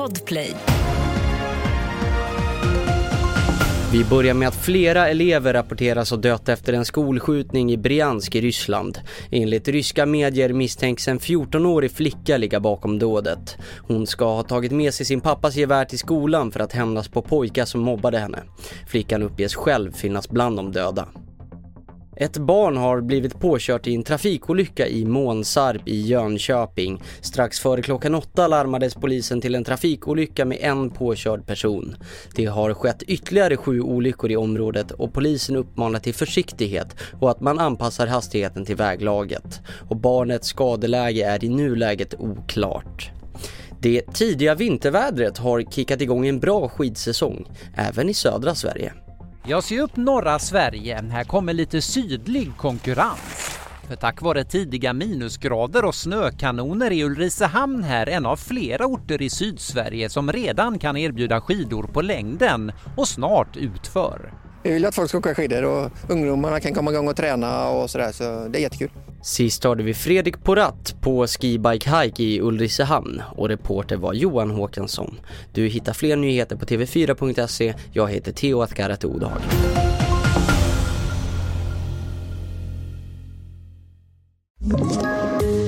Podplay. Vi börjar med att flera elever rapporteras ha dött efter en skolskjutning i Briansk i Ryssland. Enligt ryska medier misstänks en 14-årig flicka ligga bakom dådet. Hon ska ha tagit med sig sin pappas gevär till skolan för att hämnas på pojkar som mobbade henne. Flickan uppges själv finnas bland de döda. Ett barn har blivit påkört i en trafikolycka i Månsarp i Jönköping. Strax före klockan åtta larmades polisen till en trafikolycka med en påkörd person. Det har skett ytterligare sju olyckor i området och polisen uppmanar till försiktighet och att man anpassar hastigheten till väglaget. Och barnets skadeläge är i nuläget oklart. Det tidiga vintervädret har kickat igång en bra skidsäsong, även i södra Sverige. Jag ser upp norra Sverige. Här kommer lite sydlig konkurrens. För tack vare tidiga minusgrader och snökanoner är Ulricehamn här en av flera orter i Sydsverige som redan kan erbjuda skidor på längden och snart utför. Vi vill att folk ska åka skidor och ungdomarna kan komma igång och träna och sådär så det är jättekul. Sist hörde vi Fredrik Poratt på Skibike Hike i Ulricehamn och reporter var Johan Håkansson. Du hittar fler nyheter på tv4.se. Jag heter Theo Atkarat Odhag.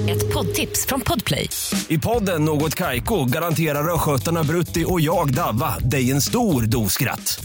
Ett poddtips från Podplay. I podden Något Kaiko garanterar östgötarna Brutti och jag, Davva, dig en stor dos skratt.